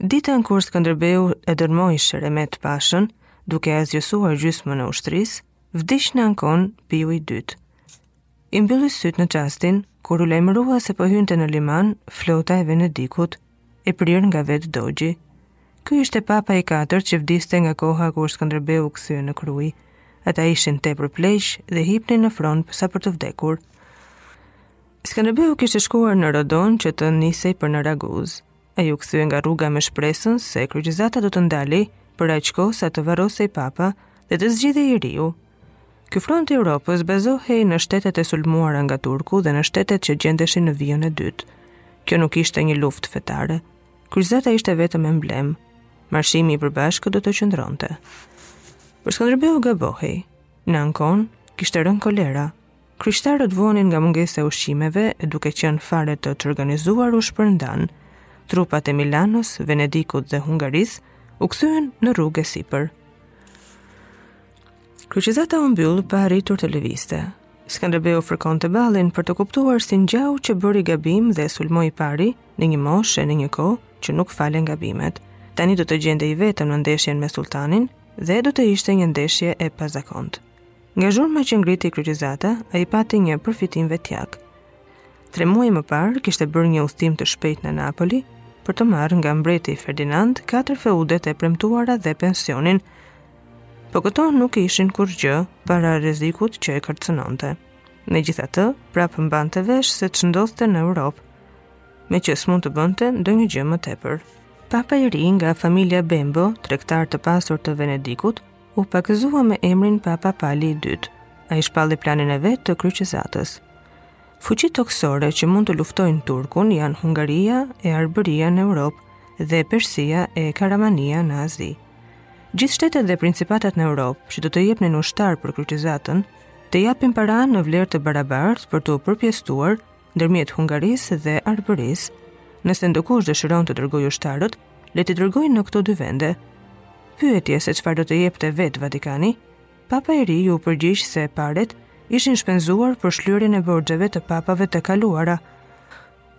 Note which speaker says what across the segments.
Speaker 1: Ditën kur Skënderbeu e dërmoi Sheremet Pashën, duke e asgjësuar gjysmën e ushtrisë, vdiq në Ankonë Piu i Dytë. I mbylli sytë në çastin, kur u lajmërua se po hynte në liman flota e Venedikut, e prirë nga vetë dogji. Ky ishte papa i katërt që vdiste nga koha kur Skënderbeu u kthye në Krujë. Ata ishin tepër pleq dhe hipnin në fron sa për të vdekur. Skënderbeu kishte shkuar në Rodon që të nisej për në Raguzë. Ai u kthye nga rruga me shpresën se kryqëzata do të ndalej për aq kohë sa të varrosej papa dhe të zgjidhej i riu. Ky front i Europës bazohej në shtetet e sulmuara nga Turku dhe në shtetet që gjendeshin në vijën e dytë. Kjo nuk ishte një luftë fetare. Kryqëzata ishte vetëm emblemë. Marshimi i përbashkët do të qëndronte. Por Skënderbeu gabohej. Në Ankonë kishte rënë kolera. Kryqtarët vuanin nga mungesa e ushqimeve e duke qenë fare të çorganizuar u shpërndanë. Trupat e Milanos, Venedikut dhe Hungarisë u kthyen në rrugë e sipër. Kryqëzata u mbyll pa arritur të lëvizte. Skënderbeu fërkonte ballin për të kuptuar si ngjau që bëri gabim dhe sulmoi i pari në një moshë e në një kohë që nuk falen gabimet. Tani do të gjendej i vetëm në ndeshjen me sultanin dhe do të ishte një ndeshje e pazakontë. Nga zhurma që ngriti kryqëzata, ai pati një përfitim vetjak. Tre muaj më parë, kishte bërë një udhëtim të shpejtë në Napoli, për të marrë nga mbreti Ferdinand katër feudet e premtuara dhe pensionin, po këto nuk ishin kurrgjë para rrezikut që e kërcënonte. Megjithatë, prapë mbante vesh se ç'ndodhte në Europë, meqë s'mund të bënte ndonjë gjë më tepër. Papa i ri nga familja Bembo, tregtarë të pasur të Venedikut, u pagëzua me emrin Papa Pali i Dytë. Ai shpalli planin e vet të kryqëzatës. Fuqitë tokësore që mund të luftojnë Turkun janë Hungaria e Arbëria në Europë dhe Persia e Karamania në Azi. Gjithë shtetet dhe principatat në Europë që do të jepnin ushtarë për kryqëzatën, të japin para në vlerë të barabartë për t'u përpjesëtuar ndërmjet Hungarisë dhe Arbërisë. Nëse ndokush dëshiron të dërgojë ushtarët, le t'i dërgojë në këto dy vende. Pyetjes se çfarë do të jepte vetë Vatikani, Papa i ri iu përgjigj se paret ishin shpenzuar për shlyerjen e borxheve të papave të kaluar.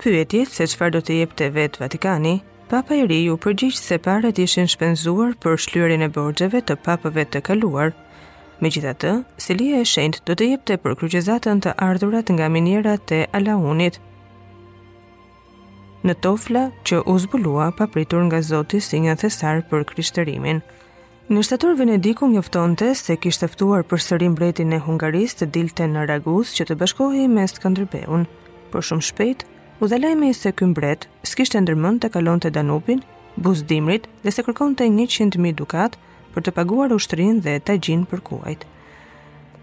Speaker 1: Pyetjes se çfarë do të jepte vetë Vatikani, Papa i ri iu përgjigj se paret ishin shpenzuar për shlyerjen e borxheve të papave të kaluar. Megjithatë, Selia e Shenjtë do të jepte për kryqëzatën të ardhurat nga minierat e alaunit në Tofla, që u zbulua papritur nga Zoti si një thesar për krishtërimin. Në shtator Venediku njoftonte se kishte ftuar përsëri mbretin e Hungarisë të dilte në Raguzë që të bashkohej me Skënderbeun, por shumë shpejt u dha lajmi se ky mbret s'kishte ndërmend të kalonte Danubin buzë dimrit dhe se kërkonte 100.000 dukat për të paguar ushtrinë dhe tagjin për kuajt.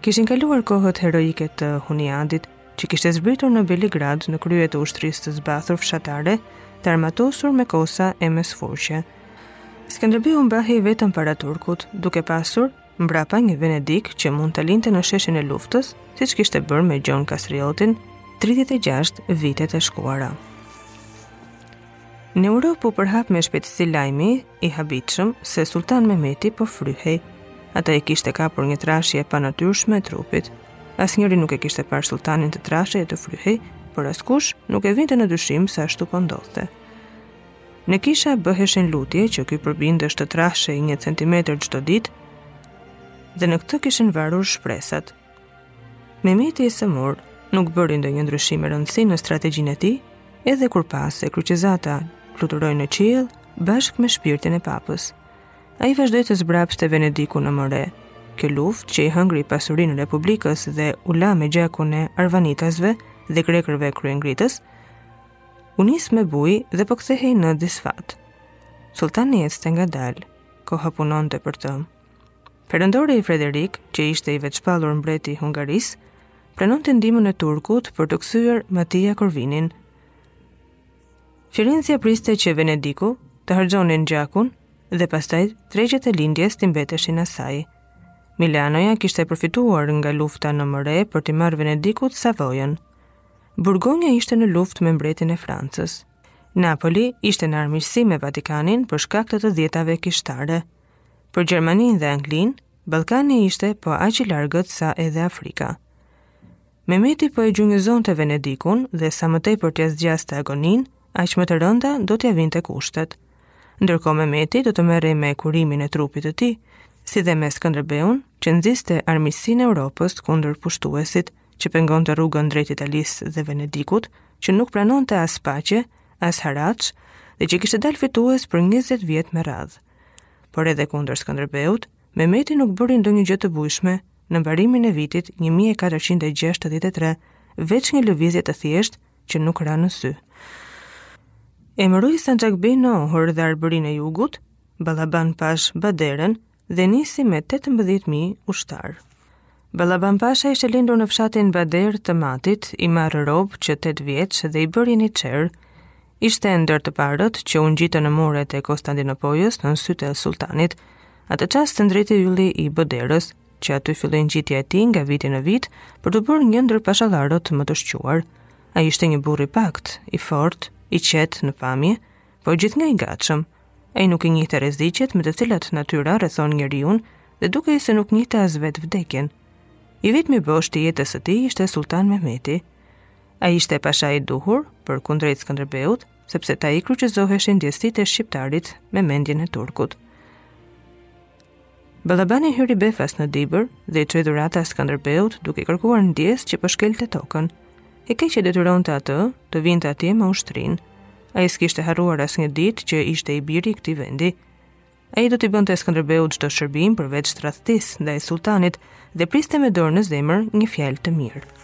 Speaker 1: Kishin kaluar kohët heroike të Huniadit, që kishte zbritur në Beligrad në krye të ushtrisë të zbathur fshatare, të armatosur me kosa e me sfurqe. Skënderbeu mbahej vetëm para turkut, duke pasur mbrapa një Venedik që mund ta linte në sheshin e luftës, siç kishte bërë me Gjon Kastriotin 36 vite të shkuara. Në Europë u përhap me shpejtësi lajmi i habitshëm se Sultan Mehmeti po fryhej. Atë e kishte kapur një trashje e panatyrshme e trupit. Asnjëri nuk e kishte parë sultanin të trashej e të fryhej, por askush nuk e vinte në dyshim se ashtu po ndodhte. Në kisha bëheshin lutje që ky përbindësh të trashej një centimetër çdo ditë dhe në këtë kishin varur shpresat. Mehmeti i sëmurë nuk bëri ndonjë ndryshim me rëndësi në strategjinë e tij, edhe kur pa se kryqëzata fluturoi në qiell bashkë me shpirtin e papës. Ai vazhdoi të zbrapste Venedikun në More. Kjo luftë që i hëngri pasurinë e Republikës dhe u la me gjakun e arvanitasve dhe grekërve kryengritës, u nis me bujë dhe po kthehej në disfatë. Sulltani ecte ngadalë, koha punonte për të. Perandori Frederik, që ishte i vetëshpallur mbret i Hungarisë, pranonte ndihmën e turkut për të thyer Matia Korvinin. Firencja priste që Venediku të harxhonte gjakun dhe pastaj tregjet e lindjes t'i mbeteshin asaj. Milanoja kishte përfituar nga lufta në More për t'i marrë Venedikut Savojën. Burgonja ishte në luftë me mbretin e Francës. Napoli ishte në armiqësi me Vatikanin për shkak të të dhjetave kishtare. Për Gjermaninë dhe Anglinë, Ballkani ishte po aq i largët sa edhe Afrika. Mehmeti po e gjunjëzonte Venedikun dhe sa më tepër t'ia zgjaste agoninë, aq më të rënda do t'ia vinte kushtet. Ndërkohë Mehmeti do të merrej me kurimin e trupit të tij, si dhe me Skënderbeun, që nxiste armiqësinë e Europës kundër pushtuesit, që pengonte rrugën drejt Italisë dhe Venedikut, që nuk pranonte as paqe, as haraç, dhe që kishte dalë fitues për 20 vjet me radhë. Por edhe kundër Skënderbeut, Mehmeti nuk bëri ndonjë gjë të bujshme në mbarimin e vitit 1463, veç një lëvizje të thjeshtë që nuk ra në sy. Emëroi sanxhakbej në Ohër dhe Arbërinë e Jugut, Ballaban Pashë Baderën dhe nisi me 18.000 ushtarë. Ballaban Pasha ishte lindur në fshatin Bader të Matit, i marrë rob që 8 vjeç dhe i bërë jeniçer. Ishte ndër të parët që u ngjitën në muret e Konstantinopojës nën sytë e sultanit. Atë çast ndriti ylli i Baderës, që aty filloi ngjitja e tij nga viti në vit për t'u bërë një ndër pashallarët më të shquar. Ai ishte një burrë i paktë, i fortë, i qetë në pamje, por gjithnjë i gatshëm. Ai nuk i njihte rreziqet me të cilat natyra rrethon njeriun dhe dukej se nuk njihte as vetë vdekjen. I vetmi bosht i jetës së tij ishte Sultan Mehmeti. Ai ishte pashai i duhur për kundrejt Skëndërbeut, sepse tek ai kryqëzoheshin ndjesitë e shqiptarit me mendjen e turkut. Ballabani hyri befas në Dibër dhe i çoi dhurata Skënderbeut duke kërkuar ndjesë që po shkelte tokën. E keqja e detyronte atë të vinte atje me ushtrinë. Ai s'kishte harruar asnjë ditë që ishte i biri i këtij vendi. Ai do t'i bënte Skënderbeut çdo shërbim përveç tradhtisë ndaj sulltanit dhe priste me dorë në zemër një fjalë të mirë.